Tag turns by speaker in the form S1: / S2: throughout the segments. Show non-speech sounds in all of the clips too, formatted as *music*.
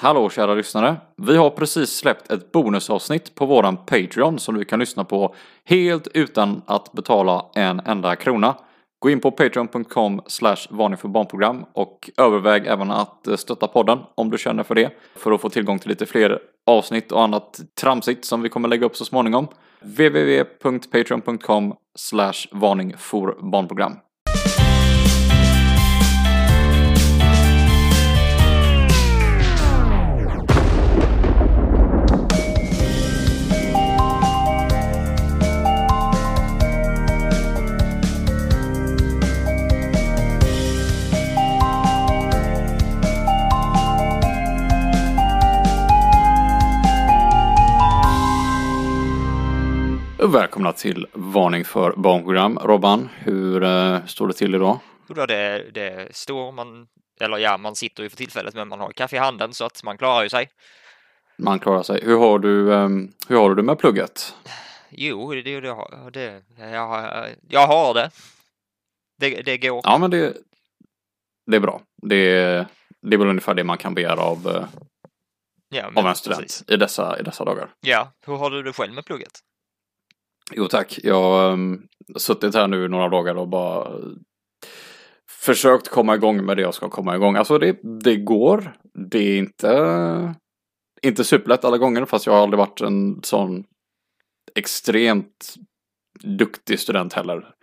S1: Hallå kära lyssnare! Vi har precis släppt ett bonusavsnitt på våran Patreon som du kan lyssna på helt utan att betala en enda krona. Gå in på patreon.com varning för barnprogram och överväg även att stötta podden om du känner för det. För att få tillgång till lite fler avsnitt och annat tramsigt som vi kommer lägga upp så småningom. www.patreon.com varning för barnprogram. Välkomna till Varning för barnprogram. Robban, hur eh, står det till idag?
S2: Då det, det står man, eller ja, man sitter ju för tillfället men man har kaffe i handen så att man klarar ju sig.
S1: Man klarar sig. Hur har du, eh, hur har du det med plugget?
S2: Jo, det, det, det, jag, jag har det. det. Det går.
S1: Ja, men det, det är bra. Det, det är väl ungefär det man kan begära av, eh,
S2: ja,
S1: av en student i dessa, i dessa dagar.
S2: Ja, hur har du det själv med plugget?
S1: Jo tack, jag har um, suttit här nu några dagar och bara försökt komma igång med det jag ska komma igång. Alltså det, det går. Det är inte, inte superlätt alla gånger fast jag har aldrig varit en sån extremt duktig student heller.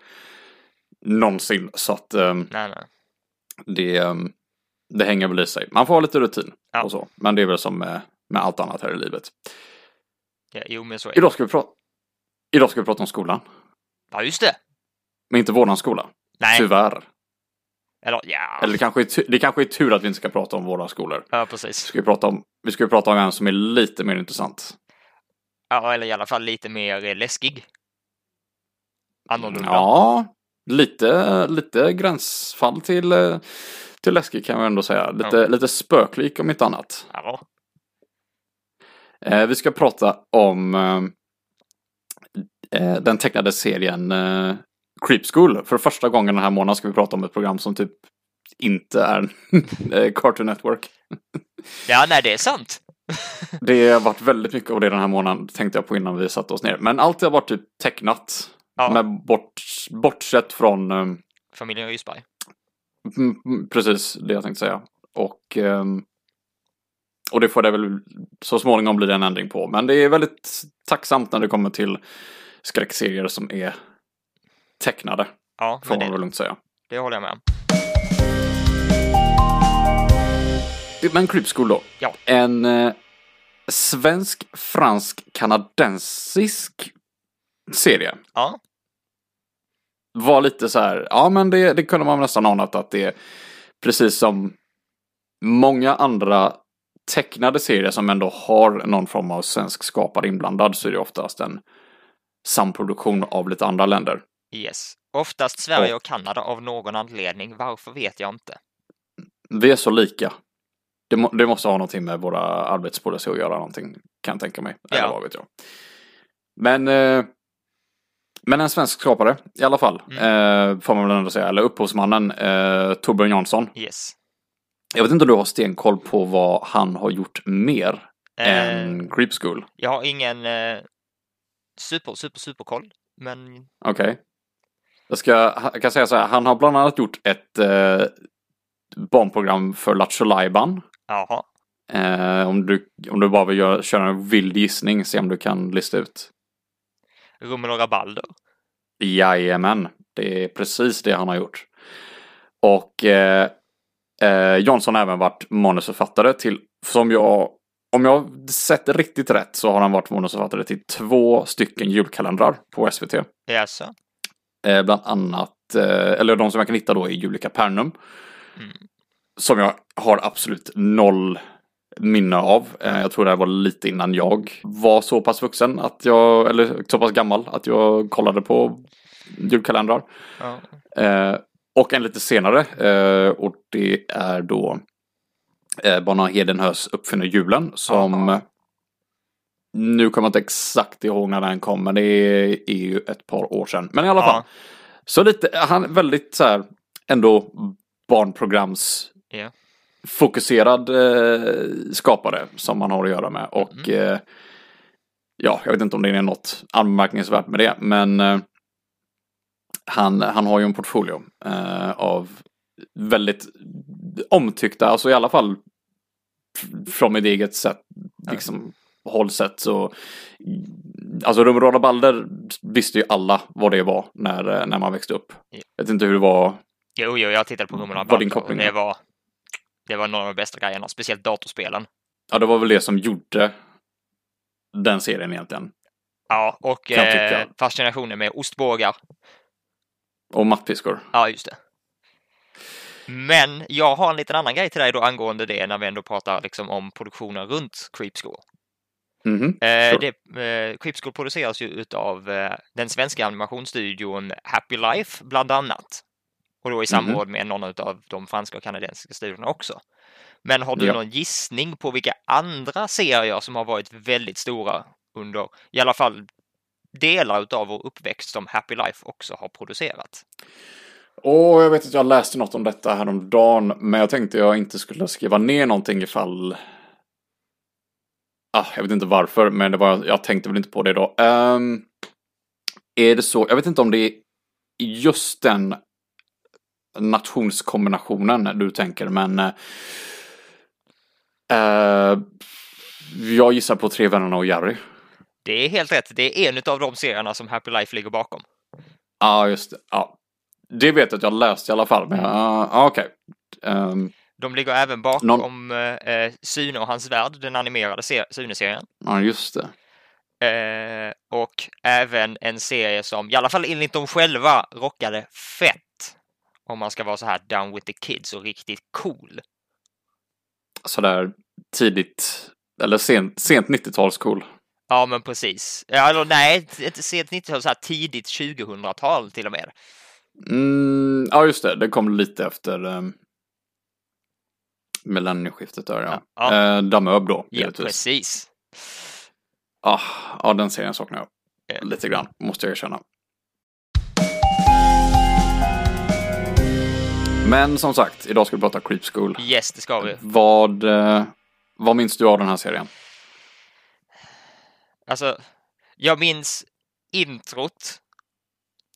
S1: Någonsin. Så att um,
S2: nej, nej.
S1: Det, um, det hänger väl i sig. Man får ha lite rutin
S2: Ja.
S1: och så. Men det är väl som med, med allt annat här i livet.
S2: Ja, jo, men så är det.
S1: Idag ska vi prata, idag ska vi prata om skolan.
S2: Ja, just det.
S1: Men inte våran skola.
S2: Nej,
S1: Tyvärr.
S2: eller ja.
S1: Eller det kanske, är det kanske är tur att vi inte ska prata om våra skolor.
S2: Ja,
S1: Vi
S2: precis.
S1: ska ju prata om, vi ska ju prata om en som är lite mer intressant.
S2: Ja, eller i alla fall lite mer läskig. Annorlunda.
S1: Ja, lite, lite gränsfall till, till läskig kan vi ändå säga. Lite,
S2: Ja.
S1: lite spöklik om inte annat.
S2: Ja.
S1: Eh, vi ska prata om eh, den tecknade serien eh, Creep School. För första gången den här månaden ska vi prata om ett program som typ inte är *laughs* eh, Cartoon Network. *laughs*
S2: ja, nej, det är sant. *laughs*
S1: Det har varit väldigt mycket av det den här månaden tänkte jag på innan vi satte oss ner. Men allt har varit typ tecknat.
S2: Ja,
S1: Med bort, bortsett från um,
S2: familjen Rysberg.
S1: mm, mm, precis det jag tänkte säga. Och, ehm, och det får det väl så småningom bli en ändring på. Men det är väldigt tacksamt när det kommer till skräckserier som är tecknade.
S2: Ja,
S1: Får man väl lugnt säga.
S2: det håller jag med om.
S1: Men Creep School då.
S2: Ja.
S1: En eh, svensk, fransk, kanadensisk serie.
S2: Ja,
S1: var lite så här, ja men det, det kunde man nästan anat att det är precis som många andra tecknade serier som ändå har någon form av svensk skapare inblandad så är det oftast en samproduktion av lite andra länder.
S2: yes. Oftast Sverige och Kanada av någon anledning. Varför vet jag inte.
S1: Vi är så lika. Det, må, det måste ha någonting med våra arbetspolicy att göra någonting, kan jag tänka mig. Eller
S2: Ja.
S1: vad vet jag. Men, eh, men en svensk skapare i alla fall, eh, får man väl ändå säga, eller upphovsmannen eh, Torbjörn Jansson.
S2: Yes.
S1: Jag vet inte om du har stenkoll på vad han har gjort mer
S2: Eh,
S1: än Creep School?
S2: jag har ingen eh, super, super, superkoll. Men
S1: Okej. Jag, ska, jag kan säga så här, han har bland annat gjort ett eh, barnprogram för Lattjo Lajban.
S2: jaha.
S1: Eh, om, du, om du bara vill göra, köra en vild gissning, se om du kan lista ut.
S2: Rummel och Rabalder.
S1: Jajamän, det är precis det han har gjort. Och eh, eh, Johnson har även varit manusförfattare till, som jag, om jag sett riktigt rätt så har han varit manusförfattare till två stycken julkalendrar på SVT.
S2: Jaså?
S1: Eh, bland annat, eh, eller de som jag kan hitta då är Julika Pernum.
S2: Mm.
S1: Som jag har absolut noll minne av. Eh, jag tror det här var lite innan jag var så pass vuxen att jag, eller så pass gammal att jag kollade på julkalendrar. Eh, och en lite senare, eh, och det är då eh, Barna Hedenhös Uppfinner julen som
S2: Aha.
S1: nu kommer jag inte exakt ihåg när den kom, men det är, är ju ett par år sedan. Men i alla fall,
S2: Ja.
S1: så lite, han är väldigt så här, ändå barnprograms
S2: Ja.
S1: fokuserad eh, skapare som man har att göra med. Och eh, ja, jag vet inte om det är något anmärkningsvärt med det, men eh, han, han har ju en portfolio eh, av väldigt omtyckta, alltså i alla fall från mitt eget sätt, liksom hållsätt så Alltså Rumråda Balder visste ju alla vad det var när, eh, när man växte upp.
S2: Ja.
S1: Jag vet inte hur det var.
S2: Jo, jo, jag tittade på
S1: Vad din
S2: Band och
S1: koppling
S2: det var, det var några av de bästa grejerna, speciellt datorspelen.
S1: Ja, det var väl det som gjorde den serien egentligen.
S2: Ja, och eh, fascinationen med ostbågar.
S1: Och mattpiskor.
S2: Ja, just det. Men jag har en liten annan grej till dig då angående det när vi ändå pratar liksom om produktionen runt Creep School.
S1: Mhm.
S2: Eh,
S1: Sure.
S2: det, eh, Creep School produceras ju utav eh, den svenska animationsstudion Happy Life bland annat. Och då i samråd med någon av de franska och kanadensiska studiorna också. Men har du
S1: Ja.
S2: någon gissning på vilka andra serier som har varit väldigt stora under, i alla fall delar utav vår uppväxt som Happy Life också har producerat?
S1: Och jag vet att jag läste något om detta häromdagen, men jag tänkte jag inte skulle skriva ner någonting ifall... Ah, jag vet inte varför, men det var, jag tänkte väl inte på det då. Ehm, är det så, jag vet inte om det är just den nationskombinationen du tänker, men... eh, jag gissar på Tre vännerna och Jerry.
S2: Det är helt rätt. Det är en av de serierna som Happy Life ligger bakom.
S1: Ja, just det. Ja. Det vet jag att jag läste i alla fall, men ja, okej. Ehm,
S2: De ligger även bakom eh, Sune och hans värld, den animerade se- Sune-serien.
S1: ja, just det.
S2: Eh, och även en serie som, i alla fall enligt dem själva, rockade fett. Om man ska vara så här down with the kids och riktigt cool.
S1: sådär tidigt, eller sent, sent 90-tals cool.
S2: Ja, men precis. Eller nej, inte sent 90-tal, så här tidigt 2000-tal till och med.
S1: Mm, ja, just det. Det kom lite efter um, millennieskiftet där, ja.
S2: Ja,
S1: ja. Eh, Damöb då,
S2: Ja,
S1: givetvis.
S2: precis.
S1: Ah, ja, den serien saknar jag
S2: Eh.
S1: lite grann, måste jag erkänna. Men som sagt, idag ska vi prata Creep School.
S2: Yes, det ska vi.
S1: Vad, eh, vad minns du av den här serien?
S2: Alltså, jag minns introt.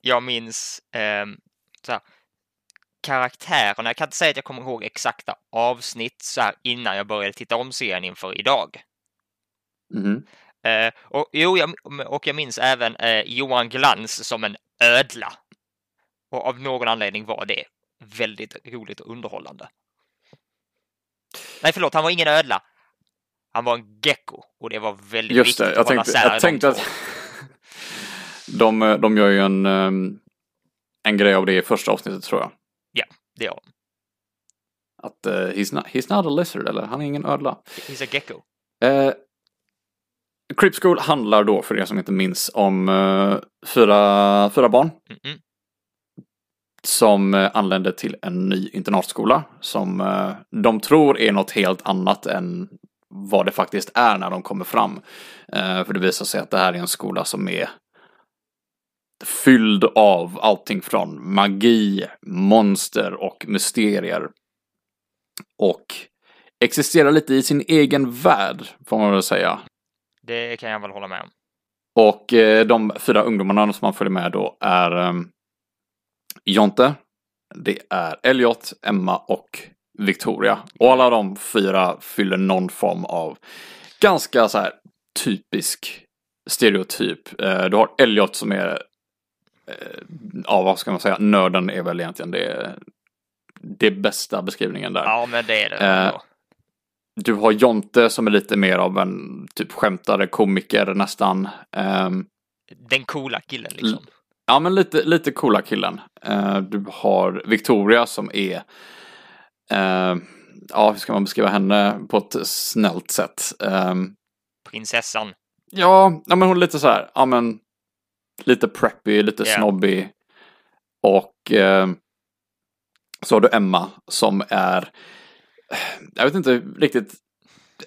S2: Jag minns ehm, så här, karaktärerna. Jag kan inte säga att jag kommer ihåg exakta avsnitt så här innan jag började titta om serien inför idag.
S1: Mhm.
S2: Eh, och, jo, jag, och jag minns även eh, Johan Glans som en ödla. Och av någon anledning var det väldigt roligt och underhållande. Nej, förlåt, han var ingen ödla. Han var en gecko och det var väldigt
S1: Just
S2: viktigt
S1: det, jag
S2: att hålla
S1: tänkte,
S2: isär
S1: jag tänkte att de, eh, de gör ju en, ehm, en grej av det i första avsnittet tror jag.
S2: Det gör de.
S1: Att eh, he's, not, he's not a lizard, eller han är ingen ödla.
S2: He's a gecko.
S1: Eh, Creep School handlar då, för er som inte minns, om eh, fyra, fyra barn
S2: Mm-mm.
S1: som eh, anländer till en ny internatskola som eh, de tror är något helt annat än vad det faktiskt är när de kommer fram. För det visar sig att det här är en skola som är fylld av allting från magi, monster och mysterier. Och existerar lite i sin egen värld, får man väl säga.
S2: Det kan jag väl hålla med om.
S1: Och eh, de fyra ungdomarna som man följer med då är eh, Jonte, det är Elliot, Emma och Victoria. Och alla de fyra fyller någon form av ganska så här typisk stereotyp. Eh, du har Elliot som är, ja vad ska man säga, nörden är väl egentligen det, det bästa beskrivningen där.
S2: Ja, men det är det.
S1: Eh. Du har Jonte som är lite mer av en typ skämtare, komiker nästan. Ehm,
S2: Den coola killen liksom.
S1: Ja, men lite, lite coola killen. Eh, du har Victoria som är, eh, ja, hur ska man beskriva henne på ett snällt sätt? Eh,
S2: Prinsessan.
S1: ja, ja, men hon är lite så här, ja men, lite preppy, lite
S2: Ja.
S1: snobbig. Och eh, så har du Emma som är, jag vet inte riktigt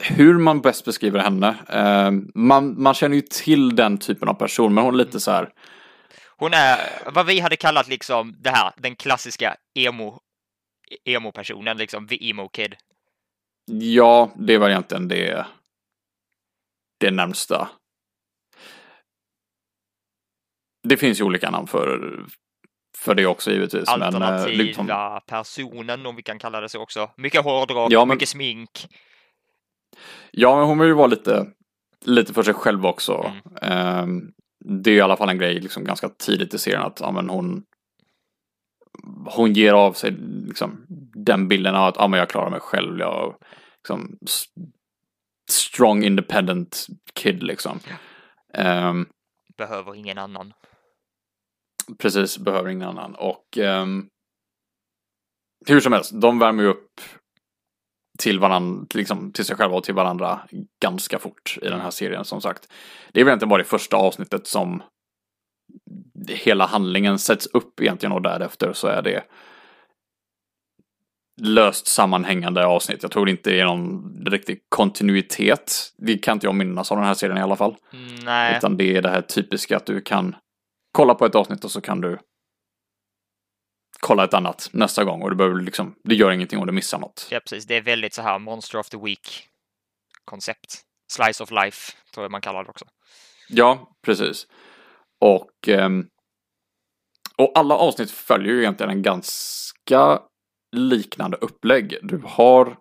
S1: hur man bäst beskriver henne. Eh, man, man känner ju till den typen av person, men hon är lite så här,
S2: Hon är vad vi hade kallat liksom det här, den klassiska emo emo-personen, liksom the emo kid.
S1: Ja, det var egentligen det, det närmsta. Det finns ju olika namn för, för det också givetvis.
S2: Alternativa
S1: men, eh, liksom,
S2: personen, om vi kan kalla det så också. Mycket hårdrock,
S1: Ja, men-
S2: mycket smink.
S1: ja, men hon vill ju vara lite, lite för sig själv också.
S2: Mm.
S1: Ehm, det är i alla fall en grej liksom ganska tidigt i serien att ja, men hon hon ger av sig liksom, den bilden av att ja, men jag klarar mig själv. Jag liksom, strong independent kid liksom. Ehm,
S2: Behöver ingen annan.
S1: Precis, behöver ingen annan. Och ehm, hur som helst, de värmer ju upp till varandra, liksom till sig själva och till varandra ganska fort i den här serien som sagt. Det är väl egentligen bara det första avsnittet som hela handlingen sätts upp egentligen och därefter så är det löst sammanhängande avsnitt. Jag tror inte det är någon riktig kontinuitet. Det kan inte jag minnas av den här serien i alla fall.
S2: Mm, Nej,
S1: Utan det är det här typiska att du kan kolla på ett avsnitt och så kan du kolla ett annat nästa gång och du behöver liksom, det gör ingenting om du missar något.
S2: ja, precis. Det är väldigt så här Monster of the Week koncept. Slice of life, tror jag man kallar det också.
S1: Ja, precis. Och, ehm, och alla avsnitt följer ju egentligen en ganska liknande upplägg. Du har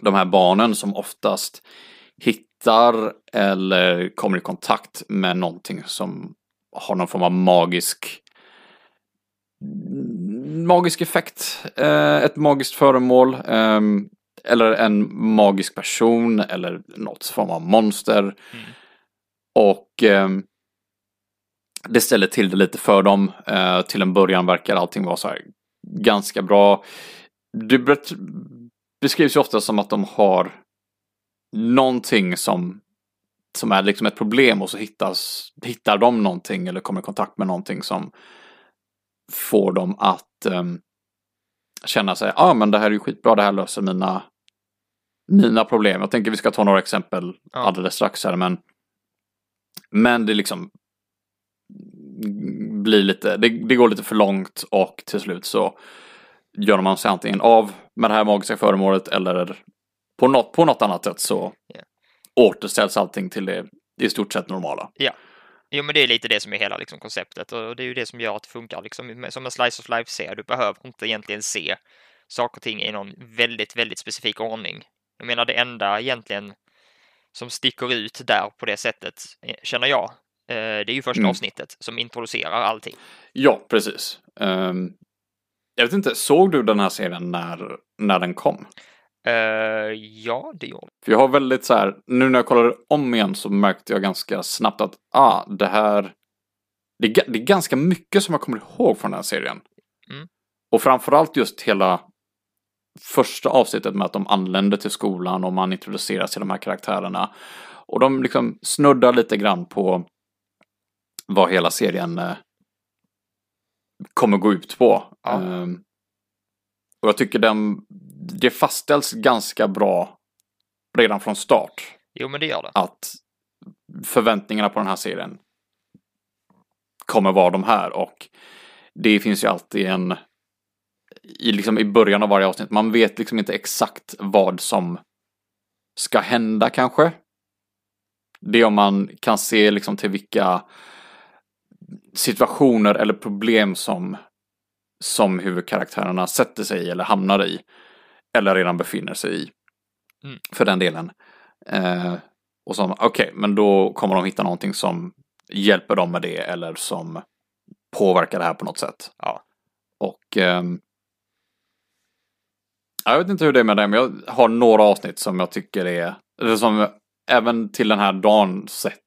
S1: de här barnen som oftast hittar eller kommer i kontakt med någonting som har någon form av magisk magisk effekt, eh, ett magiskt föremål, ehm, eller en magisk person eller något form av monster.
S2: Mm.
S1: Och ehm, det ställer till det lite för dem. Eh, till en början verkar allting vara så här ganska bra. Det beskrivs ju ofta som att de har någonting som, som är liksom ett problem och så hittas, hittar de någonting eller kommer i kontakt med någonting som får dem att ehm, känna sig, ja ah, men det här är ju skitbra, det här löser mina, mina problem. Jag tänker vi ska ta några exempel
S2: Ja.
S1: alldeles strax här, men men det liksom blir lite, det, det går lite för långt och till slut så gör man sig antingen av med det här magiska föremålet eller på något, på något annat sätt så
S2: Ja.
S1: Återställs allting till det i stort sett normala.
S2: Jo, men det är lite det som är hela liksom, konceptet och det är ju det som gör att det funkar liksom, som en slice of life-serie. Du behöver inte egentligen se saker och ting i någon väldigt, väldigt specifik ordning. Jag menar, det enda egentligen som sticker ut där på det sättet, eh, känner jag, eh, det är ju första
S1: Mm.
S2: avsnittet som introducerar allting.
S1: Ja, precis. Ehm, jag vet inte, såg du den här serien när, när den kom?
S2: Eh, ja, det gör
S1: För jag har väldigt så här, nu när jag kollade om igen så märkte jag ganska snabbt att, ah, det här, det är, det är ganska mycket som jag kommer ihåg från den här serien.
S2: Mm.
S1: Och framförallt just hela första avsnittet med att de anländer till skolan och man introduceras till de här karaktärerna. Och de liksom snuddar lite grann på vad hela serien eh, kommer gå ut på.
S2: Ja.
S1: Ehm, och jag tycker den, det fastställs ganska bra redan från start
S2: Jo, men det gör det.
S1: att förväntningarna på den här serien kommer vara de här och det finns ju alltid en i, liksom i början av varje avsnitt, man vet liksom inte exakt vad som ska hända kanske. Det är om man kan se liksom till vilka situationer eller problem som som huvudkaraktärerna sätter sig i eller hamnar i. Eller redan befinner sig i.
S2: Mm.
S1: För den delen. Eh, och som, okej, men då kommer de hitta någonting som hjälper dem med det eller som påverkar det här på något sätt.
S2: Ja.
S1: Och ehm, jag vet inte hur det är med det, men jag har några avsnitt som jag tycker är, eller som även till den här dagen sett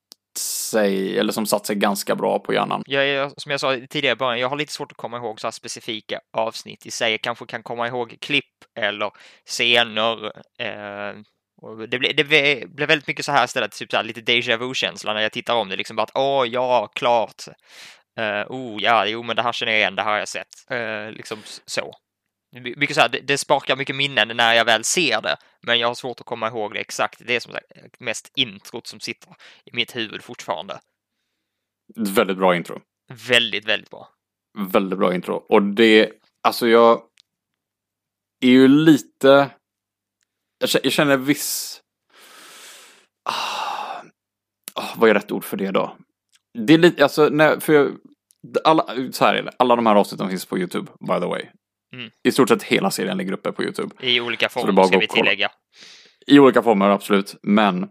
S1: sig, eller som satt sig ganska bra på hjärnan.
S2: Jag är, som jag sa tidigare i början, jag har lite svårt att komma ihåg så här specifika avsnitt i sig. Jag kanske kan komma ihåg klipp eller scener. Eh, och det, blev, det blev väldigt mycket så här istället, typ så här, lite déjà vu-känsla när jag tittar om det. Liksom bara att åh, ja, klart. Uh, oh, ja, jo, men det här känner jag igen, det här har jag sett. Uh, liksom så. My- Mycket så här, det, det sparkar mycket minnen när jag väl ser det, men jag har svårt att komma ihåg det exakt. Det är som sagt mest introt som sitter i mitt huvud fortfarande.
S1: Väldigt bra intro.
S2: Väldigt, väldigt bra.
S1: Väldigt bra intro. Och det, alltså jag är ju lite jag, kä- jag känner viss... Ah, ah, vad är rätt ord för det då? Det är lite, alltså, när, för jag, alla, så här är det, alla de här avsnitten finns på YouTube, by the way.
S2: Mm.
S1: I stort sett hela serien ligger uppe på YouTube.
S2: I olika former ska vi tillägga.
S1: I olika former, absolut. Men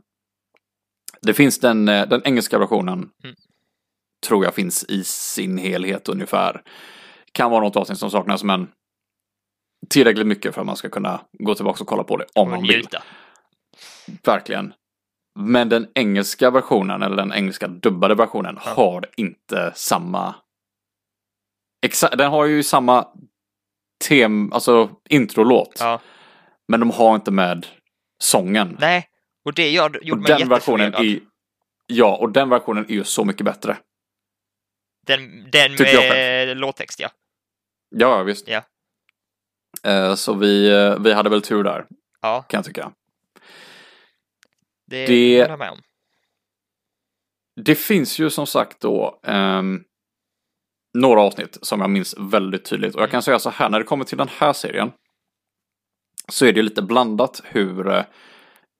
S1: det finns den, eh, den engelska versionen.
S2: Mm.
S1: Tror jag finns i sin helhet ungefär. Kan vara något avsnitt som saknas, men tillräckligt mycket för att man ska kunna gå tillbaka och kolla på det om man vill. Verkligen. Men den engelska versionen, eller den engelska dubbade versionen,
S2: Ja.
S1: har inte samma... Exa- den har ju samma tem, alltså introlåt.
S2: Ja.
S1: Men de har inte med sången.
S2: Nej, och det gör, gjorde
S1: och
S2: mig
S1: den versionen är... Ja, och den versionen är ju så mycket bättre.
S2: Den, den
S1: Tycker jag
S2: med låttext, ja.
S1: Ja, visst.
S2: Ja.
S1: Eh, Så vi, eh, vi hade väl tur där,
S2: Ja,
S1: kan jag tycka.
S2: det,
S1: Det-
S2: håller jag med om.
S1: Det finns ju som sagt då ehm, några avsnitt som jag minns väldigt tydligt. Och jag kan säga så här, när det kommer till den här serien så är det lite blandat hur, eh,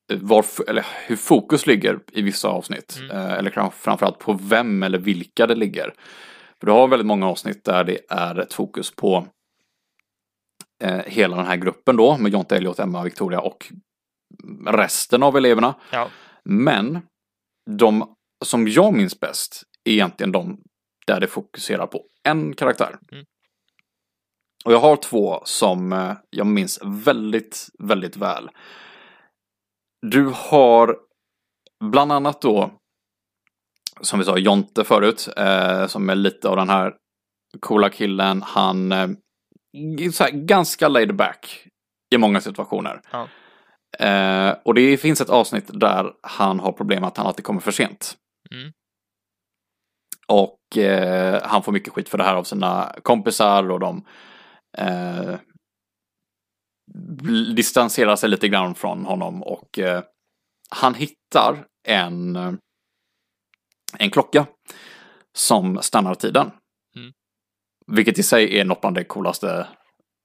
S1: var, eller hur fokus ligger i vissa avsnitt.
S2: Mm.
S1: Eh, eller framförallt på vem eller vilka det ligger. För du har väldigt många avsnitt där det är ett fokus på eh, hela den här gruppen då med Jonte, Elliot, Emma, Victoria och resten av eleverna.
S2: Ja.
S1: Men de som jag minns bäst är egentligen de där det fokuserar på en karaktär.
S2: Mm.
S1: Och jag har två som eh, jag minns väldigt, väldigt väl. Du har bland annat då, som vi sa, Jonte förut, eh, som är lite av den här coola killen. Han eh, här, ganska laid back i många situationer.
S2: Ja.
S1: Eh, och det finns ett avsnitt där han har problem att han alltid kommer för sent.
S2: Mm.
S1: Och eh, han får mycket skit för det här av sina kompisar och de eh, distanserar sig lite grann från honom och eh, han hittar en, eh, en klocka som stannar tiden.
S2: Mm.
S1: Vilket i sig är något bland det coolaste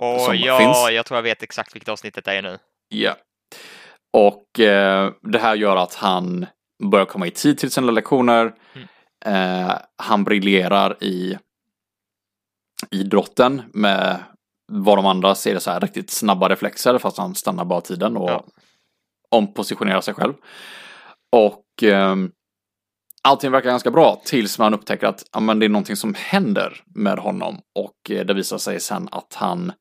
S2: Och
S1: som
S2: ja,
S1: finns.
S2: jag tror jag vet exakt vilket avsnitt det är nu.
S1: Ja. Och eh, det här gör att han börjar komma i tid till sina lektioner.
S2: Mm.
S1: Eh, han briljerar i idrotten med vad de andra ser så här riktigt snabba reflexer fast han stannar bara tiden och
S2: Ja.
S1: ompositionerar sig själv. Och eh, allting verkar ganska bra tills man upptäcker att ja, men det är någonting som händer med honom och eh, det visar sig sen att han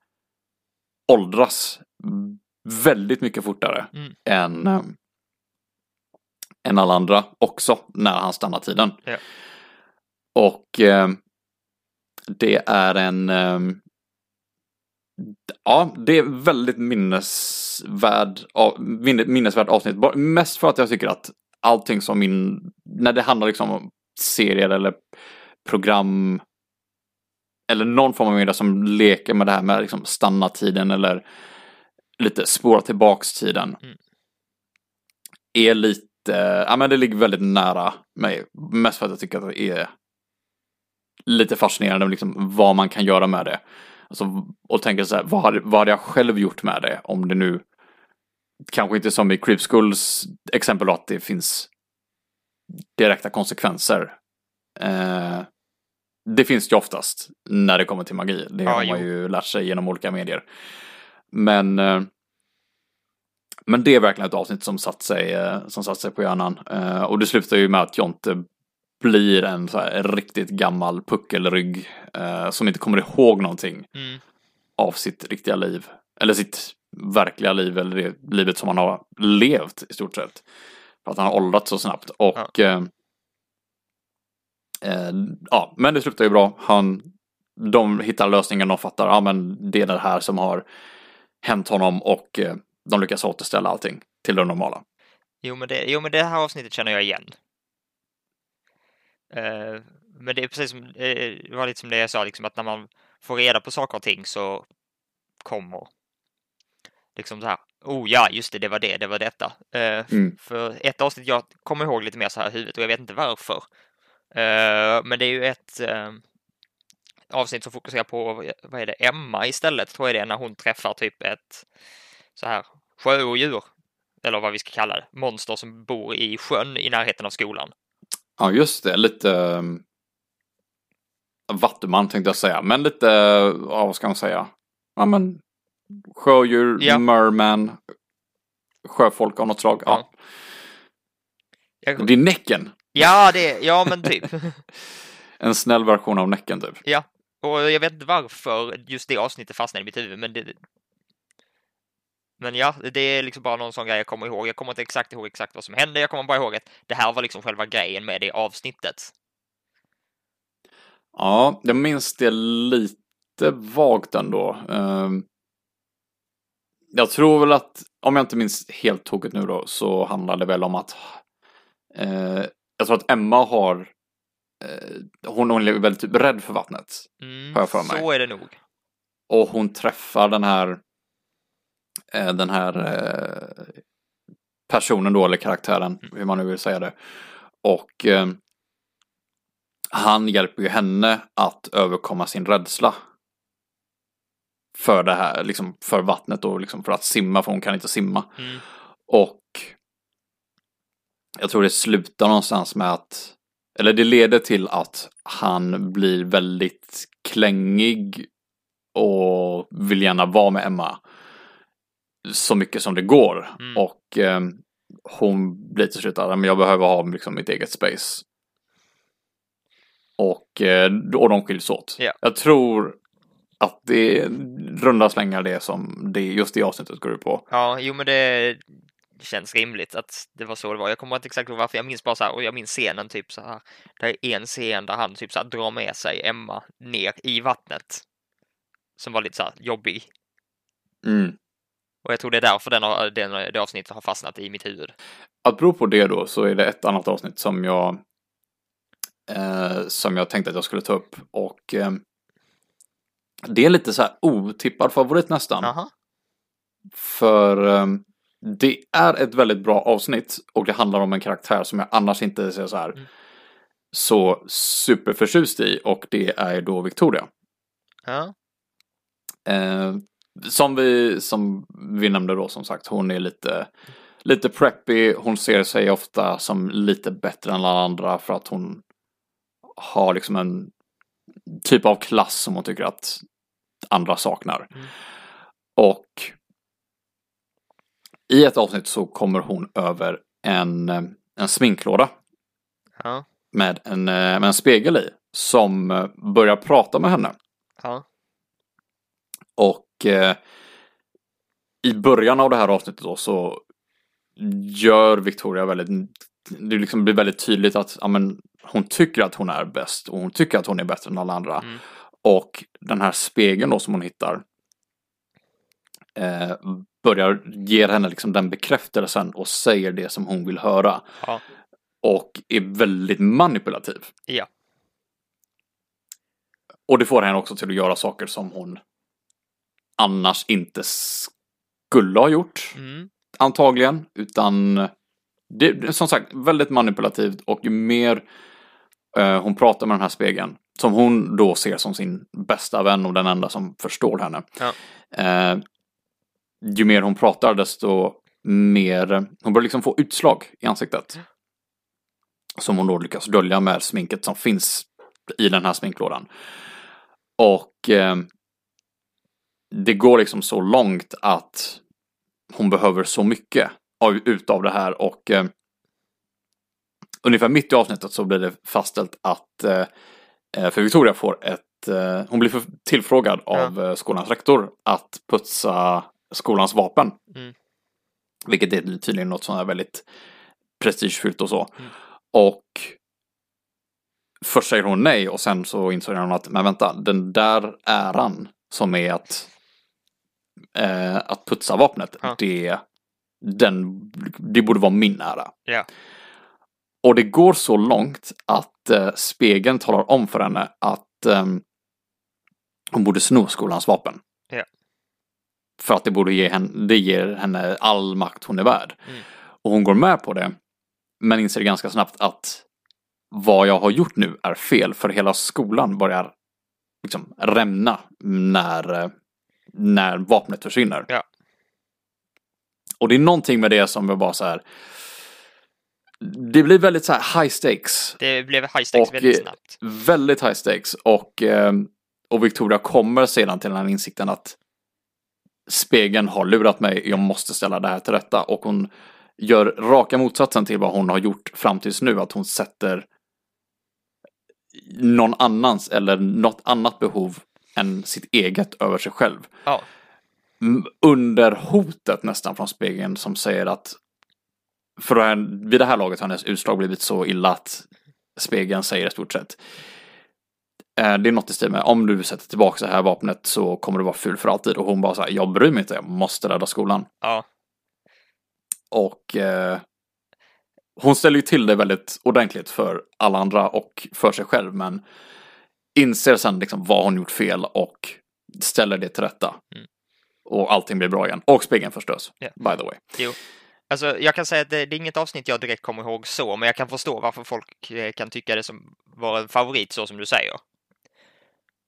S1: åldras väldigt mycket fortare
S2: Mm.
S1: än, eh, än alla andra också när han stannar tiden.
S2: Ja.
S1: Och eh, det är en eh, Ja, det är väldigt minnesvärd, av- minne- minnesvärt avsnitt. Mest för att jag tycker att allting som min, när det handlar liksom om serier eller program eller någon form av media som leker med det här med liksom stanna tiden eller lite spåra tillbaks tiden.
S2: Mm.
S1: Är lite, ja men det ligger väldigt nära mig. Mest för att jag tycker att det är lite fascinerande liksom vad man kan göra med det. Alltså, och tänker så här, vad hade, vad hade jag själv gjort med det om det nu kanske inte som i Creep Schools exempel att det finns direkta konsekvenser. Eh, det finns ju oftast när det kommer till magi. Det
S2: Ja,
S1: har man
S2: jo.
S1: ju lärt sig genom olika medier. Men, eh, men det är verkligen ett avsnitt som satt sig, eh, som satt sig på hjärnan. Eh, och det slutar ju med att Jonte blir en så här riktigt gammal puckelrygg eh, som inte kommer ihåg någonting
S2: Mm.
S1: av sitt riktiga liv. Eller sitt verkliga liv, eller det livet som han har levt i stort sett. För att han har åldrats så snabbt. Och eh, eh, ja, men det slutar ju bra. Han, de hittar lösningen, de fattar, ja men det är det här som har hänt honom och eh, de lyckas återställa allting till det normala.
S2: Jo, men det, jo, men det här avsnittet känner jag igen. Eh, men det är precis som, eh, det var lite som det jag sa, liksom att när man får reda på saker och ting så kommer liksom så här, oh ja, just det, det var det, det var detta. Eh,
S1: Mm.
S2: För ett avsnitt jag kommer ihåg lite mer så här i huvudet och jag vet inte varför. Eh, men det är ju ett avsnitt som fokuserar på, vad är det, Emma istället, tror jag det är, när hon träffar typ ett så här sjöodjur. Eller vad vi ska kalla det. Monster som bor i sjön i närheten av skolan.
S1: Ja, just det. Lite um, vattuman tänkte jag säga. Men lite, ja, vad ska man säga? Ja, men sjödjur,
S2: Ja.
S1: merman, sjöfolk av något slag. Ja.
S2: Jag,
S1: Det är Näcken.
S2: ja, det, ja men typ. *laughs*
S1: En snäll version av Näcken typ.
S2: Och jag vet inte varför just det avsnittet fastnade i mitt huvud, men det... Men ja, det är liksom bara någon sån grej jag kommer ihåg. Jag kommer inte exakt ihåg exakt vad som hände. Jag kommer bara ihåg att det här var liksom själva grejen med det avsnittet.
S1: Ja, jag minns det lite vagt ändå. Ehm, jag tror väl att, om jag inte minns helt tokigt nu då, så handlar det väl om att eh, jag tror att Emma har eh, hon, hon är väldigt typ rädd för vattnet.
S2: Mm,
S1: Har jag för mig.
S2: så är det nog.
S1: Och hon träffar den här den här eh, personen då, eller karaktären, hur man nu vill säga det. Och eh, han hjälper ju henne att överkomma sin rädsla. För det här, liksom för vattnet och liksom för att simma, för hon kan inte simma.
S2: Mm.
S1: Och jag tror det slutar någonstans med att, eller det leder till att han blir väldigt klängig och vill gärna vara med Emma så mycket som det går.
S2: Mm.
S1: Och eh, hon blir till slut att "Men jag behöver ha liksom, mitt eget space. Och, eh, och de skiljs åt.
S2: Ja.
S1: Jag tror att det runda slängar det som det, just det avsnittet går ut på.
S2: Ja, jo men det känns rimligt att det var så det var. Jag kommer inte exakt ihåg varför. Jag minns bara så här, och jag minns scenen typ så här. Det är en scen där han typ så här drar med sig Emma ner i vattnet. Som var lite så här jobbig.
S1: Mm.
S2: Och jag tror det är därför den, har- den, det avsnittet har fastnat i mitt huvud.
S1: Apropå det då så är det ett annat avsnitt som jag eh, som jag tänkte att jag skulle ta upp och eh, det är lite så här otippad favorit nästan.
S2: Jaha.
S1: För eh, det är ett väldigt bra avsnitt och det handlar om en karaktär som jag annars inte ser så här
S2: Mm.
S1: så superförtjust i och det är då Victoria.
S2: Ja.
S1: Som vi, som vi nämnde då som sagt, hon är lite, lite preppy. Hon ser sig ofta som lite bättre än alla andra för att hon har liksom en typ av klass som hon tycker att andra saknar.
S2: Mm.
S1: Och i ett avsnitt så kommer hon över en, en sminklåda
S2: Ja.
S1: med en, med en spegel i som börjar prata med henne.
S2: Ja.
S1: Och eh, i början av det här avsnittet då så gör Victoria väldigt, det liksom blir väldigt tydligt att ja, men, hon tycker att hon är bäst och hon tycker att hon är bättre än alla andra.
S2: Mm.
S1: Och den här spegeln då som hon hittar eh, börjar ge henne liksom den bekräftelsen och säger det som hon vill höra.
S2: Ja.
S1: Och är väldigt manipulativ.
S2: Ja.
S1: Och det får henne också till att göra saker som hon annars inte skulle ha gjort,
S2: Mm.
S1: antagligen. Utan det som sagt väldigt manipulativt och ju mer eh, hon pratar med den här spegeln, som hon då ser som sin bästa vän och den enda som förstår henne.
S2: Ja.
S1: Eh, ju mer hon pratar desto mer, hon börjar liksom få utslag i ansiktet. Som hon då lyckas dölja med sminket som finns i den här sminklådan. Och eh, det går liksom så långt att hon behöver så mycket av, utav det här och eh, ungefär mitt i avsnittet så blir det fastställt att eh, eh, för Victoria får ett, eh, hon blir tillfrågad av eh, skolans rektor att putsa skolans vapen.
S2: Mm.
S1: Vilket är tydligen något som är väldigt prestigefyllt och så.
S2: Mm.
S1: Och först säger hon nej och sen så inser hon att, men vänta, den där äran som är att, eh, att putsa vapnet,
S2: Ja.
S1: det, den, det borde vara min ära.
S2: Ja.
S1: Och det går så långt att eh, spegeln talar om för henne att eh, hon borde sno skolans vapen.
S2: Ja.
S1: För att det borde ge henne, det ger henne all makt hon är värd.
S2: Mm.
S1: Och hon går med på det. Men inser ganska snabbt att vad jag har gjort nu är fel. För hela skolan börjar liksom rämna när, eh, när vapnet försvinner.
S2: Ja.
S1: Och det är någonting med det som jag bara så här. Det blir väldigt så här high stakes.
S2: Det blev high stakes
S1: Och,
S2: väldigt
S1: eh,
S2: snabbt.
S1: Väldigt high stakes. Och, eh, och Victoria kommer sedan till den här insikten att spegeln har lurat mig, jag måste ställa det här till rätta. Och hon gör raka motsatsen till vad hon har gjort fram tills nu, att hon sätter någon annans eller något annat behov än sitt eget över sig själv.
S2: Ja,
S1: Under hotet nästan från spegeln som säger att för vid det här laget har hennes utslag blivit så illa att spegeln säger i stort sett eh, det är något i stil med om du sätter tillbaka det här vapnet så kommer du vara ful för alltid och hon bara så här, jag bryr mig inte, jag måste rädda skolan.
S2: ja,
S1: Och eh, hon ställer ju till det väldigt ordentligt för alla andra och för sig själv men inser sen liksom vad hon gjort fel och ställer det till rätta.
S2: Mm.
S1: Och allting blir bra igen. Och spegeln förstörs,
S2: Ja.
S1: by the way.
S2: jo. Alltså, jag kan säga att det, det är inget avsnitt jag direkt kommer ihåg så, men jag kan förstå varför folk eh, kan tycka det som var en favorit, så som du säger.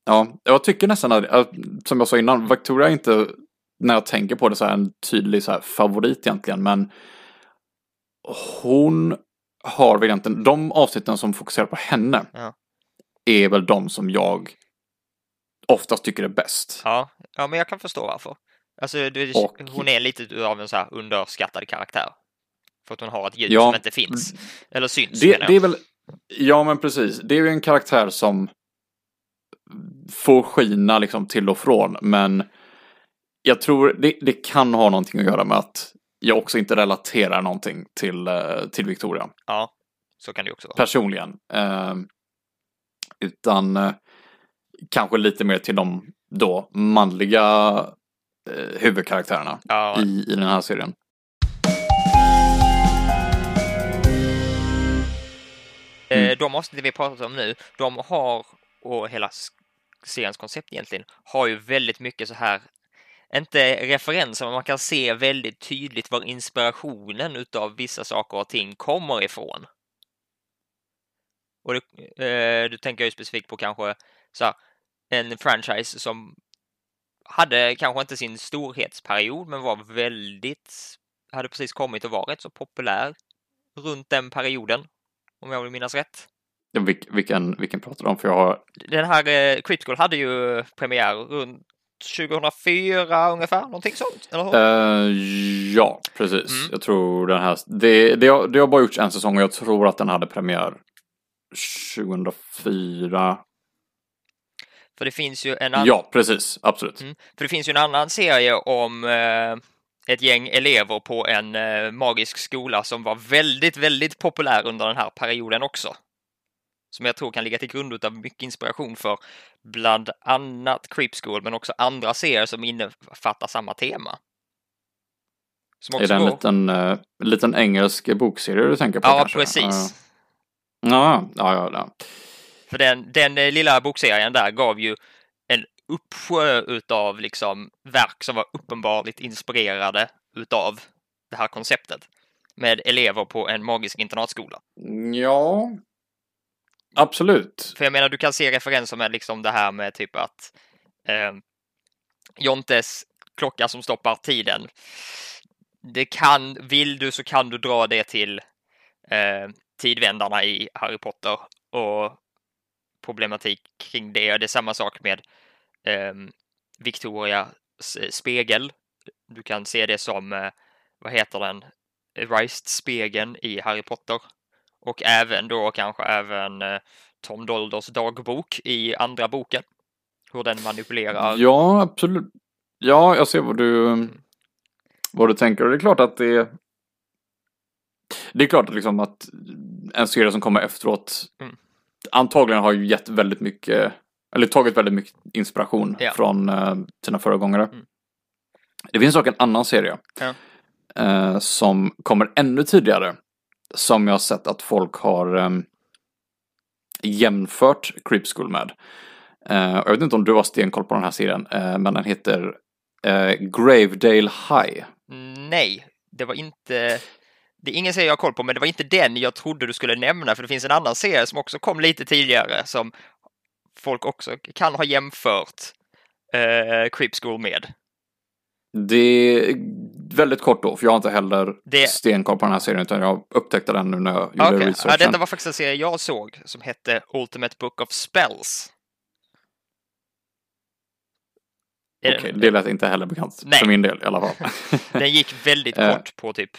S1: Ja, jag tycker nästan att, som jag sa innan, Victoria är inte, när jag tänker på det, så här en tydlig så här favorit egentligen, men hon har väl egentligen, de avsnitten som fokuserar på henne
S2: Ja.
S1: Är väl de som jag oftast tycker är bäst.
S2: Ja, ja men jag kan förstå varför. Alltså, det,
S1: Och-
S2: hon är lite av en så här underskattad karaktär. För att hon har ett ljud
S1: Ja.
S2: som inte finns. Eller syns,
S1: Det, det är väl, ja men precis, det är ju en karaktär som får skina liksom till och från, men jag tror det, det kan ha någonting att göra med att jag också inte relaterar någonting till, eh, till Victoria
S2: Ja, så kan det också vara.
S1: personligen. Utan eh, kanske lite mer till de då manliga eh, huvudkaraktärerna
S2: Ja,
S1: i, i den här serien. Mm.
S2: Eh, De avsnitt vi pratat om nu, de har, och hela seriens koncept egentligen, har ju väldigt mycket så här, inte referenser, men man kan se väldigt tydligt var inspirationen utav vissa saker och ting kommer ifrån. Och det, eh, du tänker ju specifikt på kanske så här, en franchise som hade kanske inte sin storhetsperiod, men var väldigt, hade precis kommit och var rätt så populär runt den perioden, om jag vill minnas rätt.
S1: Ja, vilk, vilken, vilken pratar du om? För jag har
S2: Den här eh, School hade ju premiär runt 2004 ungefär, någonting sånt. Eller hur?
S1: Eh, ja, precis.
S2: Mm.
S1: Jag tror den här, det, det, har, det har bara gjorts en säsong och jag tror att den hade premiär 2004.
S2: För det finns ju en annan,
S1: Ja, precis. Absolut.
S2: Mm. för det finns ju en annan serie om eh, ett gäng elever på en eh, magisk skola som var väldigt, väldigt populär under den här perioden också. Som jag tror kan ligga till grund av mycket inspiration för bland annat Creep School, men också andra serier som innefattar samma tema. Som
S1: Är det en
S2: går-
S1: liten, uh, liten engelsk bokserie du tänker på
S2: Ja,
S1: kanske?
S2: precis.
S1: Eh, ja, ja, ja.
S2: För den, den eh, lilla bokserien där gav ju en uppsjö utav liksom verk som var uppenbarligt inspirerade utav det här konceptet. Med elever på en magisk internatskola.
S1: Ja, absolut.
S2: För jag menar, du kan se referenser med liksom det här med typ att eh, Jontes klocka som stoppar tiden. Det kan, vill du så kan du dra det till eh, tidvändarna i Harry Potter och problematik kring det. Det är samma sak med eh, Victorias spegel. Du kan se det som, eh, vad heter den, Reist-spegeln i Harry Potter. Och även då kanske även eh, Tom Dolders dagbok i andra boken. Hur den manipulerar.
S1: Ja, absolut. Ja, jag ser vad du, vad du tänker. Och det är klart att det det är klart att, liksom att en serie som kommer efteråt
S2: Mm.
S1: antagligen har ju gett väldigt mycket, eller tagit väldigt mycket inspiration
S2: Ja.
S1: från eh, sina föregångare.
S2: Mm.
S1: Det finns dock en annan serie
S2: Ja.
S1: eh, som kommer ännu tidigare. Som jag har sett att folk har eh, jämfört Creep School med. Och jag vet inte om du har stenkoll på den här serien, eh, men den heter Gravedale High.
S2: Nej, det var inte... Det är ingen serie jag har koll på, men det var inte den jag trodde du skulle nämna, för det finns en annan serie som också kom lite tidigare som folk också kan ha jämfört eh, Creep School med.
S1: Det är väldigt kort då, för jag har inte heller
S2: Det-
S1: stenkoll på den här serien utan jag upptäckte den nu när jag gjorde
S2: ja,
S1: researchen.
S2: detta var faktiskt en serie jag såg som hette Ultimate Book of Spells.
S1: Okej,
S2: den-
S1: det lät inte heller bekant
S2: Nej.
S1: för min del i alla fall.
S2: Den gick väldigt *laughs*
S1: Eh.
S2: kort på typ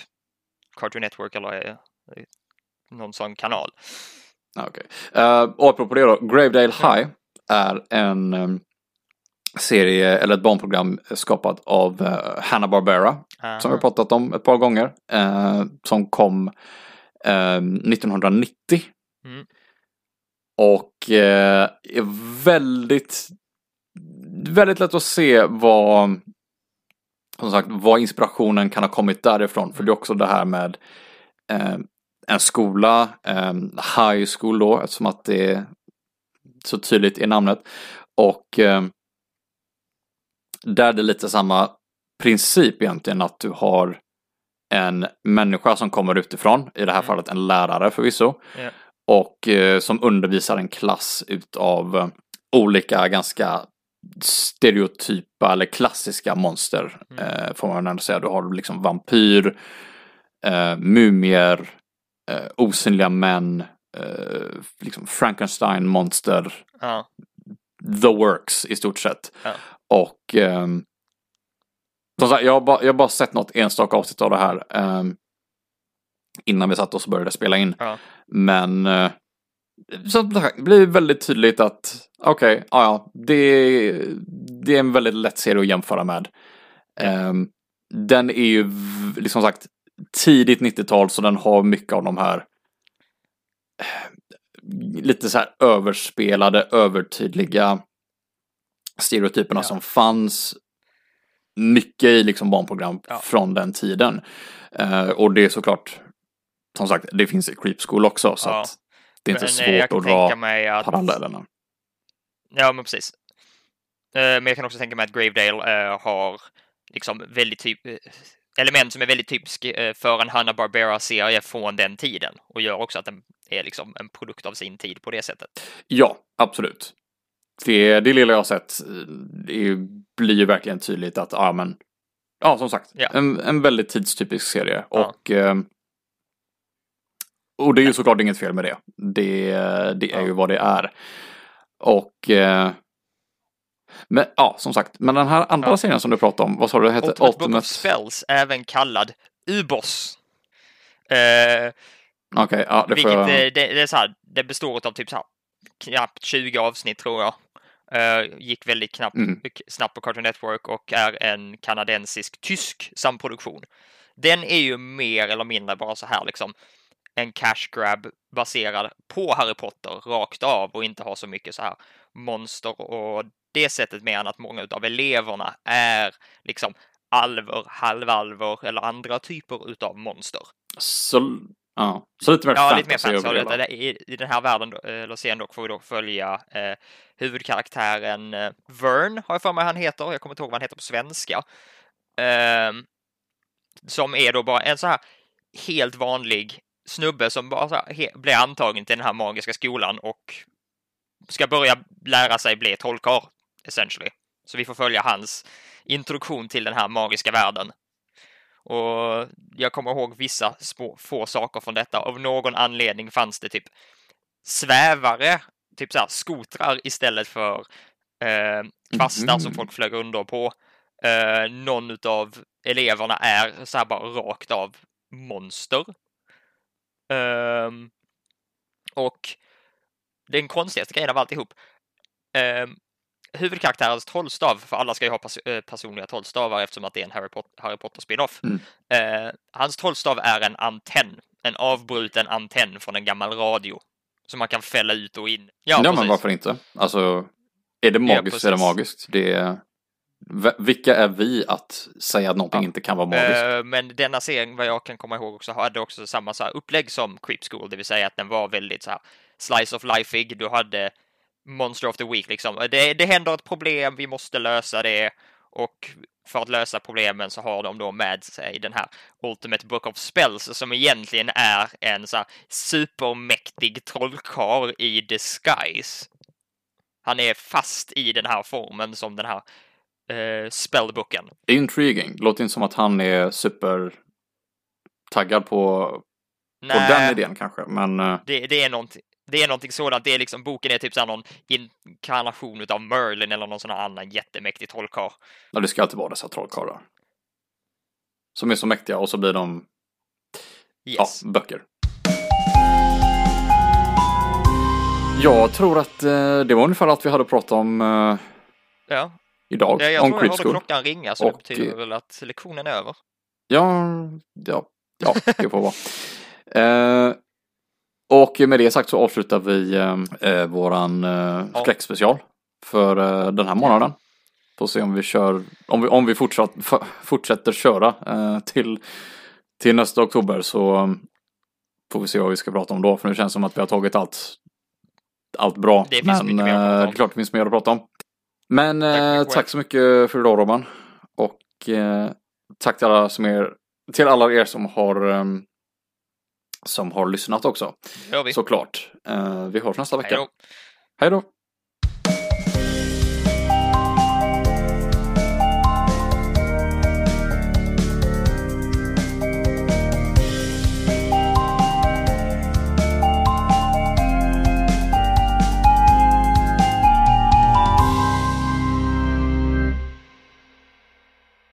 S2: Cartoon Network eller eh, någon sån kanal.
S1: Ja, Okej. Uh, och apropå det då, Gravedale High är en em, serie eller ett barnprogram skapat av uh, Hanna-Barbera som vi har pratat om ett par gånger. eh, som kom eh, 1990.
S2: Mm.
S1: Och eh, är väldigt, väldigt lätt att se vad, som sagt, vad inspirationen kan ha kommit därifrån. För det är också det här med eh, en skola, eh, high school då, eftersom att det är så tydligt i namnet. Och eh, där är det lite samma princip egentligen att du har en människa som kommer utifrån, i det här
S2: Mm.
S1: fallet en lärare förvisso,
S2: Ja.
S1: och eh, som undervisar en klass utav eh, olika ganska stereotypa eller klassiska monster,
S2: Mm.
S1: eh, får man ändå säga. Du har liksom vampyr, eh, mumier, eh, osynliga män, eh, liksom Frankenstein monster,
S2: Ja,
S1: the works i stort sett.
S2: Ja.
S1: Och ehm, som sagt, jag har, bara, jag har bara sett något enstaka avsnitt av det här ehm, innan vi satt oss och började spela in.
S2: Ja.
S1: Men eh, det blir väldigt tydligt att okej, ja, ja, det, det är en väldigt lätt serie att jämföra med. Ehm, den är ju liksom sagt tidigt 90-tal så den har mycket av de här lite så här överspelade, övertydliga stereotyperna
S2: Ja.
S1: som fanns mycket i liksom barnprogram
S2: Ja.
S1: från den tiden. Eh, och det är såklart, som sagt, det finns i Creep School också så
S2: Ja.
S1: att det är inte
S2: men eh,
S1: svårt att dra
S2: att...
S1: parallellerna.
S2: Ja, men precis. Eh, Men jag kan också tänka mig att Gravedale eh, har liksom väldigt typ element som är väldigt typisk för en Hanna-Barbera-serie från den tiden och gör också att den är liksom en produkt av sin tid på det sättet.
S1: Ja, absolut. Det, det lilla jag har sett det blir ju verkligen tydligt att, ja men, ja som sagt,
S2: Ja.
S1: en, en väldigt tidstypisk serie.
S2: Ja.
S1: Och, eh, och det är ju såklart inget fel med det. Det, det är ju vad det är. Och eh, men ja, som sagt, men den här andra
S2: Ja.
S1: serien som du pratade om, vad sa du det hette?
S2: Ultimate, Book of Spells, även kallad UBOS. Eh,
S1: Okej, ja det får
S2: vilket
S1: jag.
S2: eh, det, det är så här, det består av typ så här knappt 20 avsnitt tror jag. Eh, gick väldigt knappt,
S1: Mm.
S2: snabbt på Cartoon Network och är en kanadensisk-tysk samproduktion. Den är ju mer eller mindre bara så här liksom en cash grab baserad på Harry Potter rakt av och inte har så mycket så här monster och det sättet mer än att många av eleverna är liksom alver, halvalver eller andra typer utav monster.
S1: Så, ja, så lite mer
S2: Ja,
S1: fantasy
S2: lite mer fantasy. i, I den här världen, eh, eller serien dock, får vi då följa eh, huvudkaraktären eh, Vern, har jag för mig han heter. Jag kommer inte ihåg vad han heter på svenska. Ehm, som är då bara en så här helt vanlig snubbe som bara blir antagen till den här magiska skolan och ska börja lära sig bli trollkarl, essentially. Så vi får följa hans introduktion till den här magiska världen. Och jag kommer ihåg vissa små, få saker från detta. Av någon anledning fanns det typ svävare, typ så här skotrar istället för eh, kvastar som
S1: Mhm.
S2: folk flög under på. Eh, någon av eleverna är så här bara rakt av monster. Ehm, och den konstigaste grejen av alltihop. Um, huvudkaraktärens trollstav, för alla ska ju ha pers eh, personliga trollstavar eftersom att det är en Harry, Pot Harry Potter spin-off.
S1: Mm.
S2: Eh, hans trollstav är en antenn, en avbruten antenn från en gammal radio. Som man kan fälla ut och in.
S1: Ja,
S2: precis.
S1: men varför inte? Alltså, är det magiskt så är det magiskt. Det är... V- Vilka är vi att säga att någonting
S2: Ja.
S1: inte kan vara magiskt?
S2: Eh, Men denna serien, vad jag kan komma ihåg också, hade också samma så här upplägg som Creep School, det vill säga att den var väldigt så här slice of lifeig. Du hade Monster of the Week liksom. Det, det händer ett problem, vi måste lösa det. Och för att lösa problemen så har de då med sig den här Ultimate Book of Spells som egentligen är en så här supermäktig trollkarl i disguise. Han är fast i den här formen som den här eh, spellbooken.
S1: Intriguing. Låter inte som att han är super taggad på, på den
S2: Nej,
S1: idén kanske. Men eh,
S2: det, det är någonting. Det är någonting sådant. Det är liksom, boken är typ så här någon inkarnation utav Merlin eller någon sån här annan jättemäktig trollkarl.
S1: ja, det ska alltid vara dessa trollkarlar. Som är så mäktiga och så blir de
S2: Yes.
S1: ja, böcker. Jag tror att eh, det var ungefär allt vi hade att prata om eh,
S2: Ja,
S1: idag.
S2: jag, jag
S1: om
S2: tror jag hörde klockan ringa så det
S1: Och,
S2: betyder
S1: eh,
S2: väl att lektionen är över.
S1: Ja, ja, ja, det får vara. Eh, och med det sagt så avslutar vi eh, eh, våran eh,
S2: Ja.
S1: skräckspecial för eh, den här månaden. Får se om vi kör, om vi, om vi fortsatt, fortsätter köra eh, till, till nästa oktober så eh, får vi se vad vi ska prata om då. För nu känns det som att vi har tagit allt, allt bra.
S2: Det finns
S1: Men
S2: mycket mer att prata om.
S1: det är klart det finns mer att prata om. Men
S2: Tack
S1: eh, tack så mycket för idag Robban. Och eh, tack till alla som är, till alla er som har ehm, som har lyssnat också. Såklart. Eh, vi hörs nästa vecka. Hej då.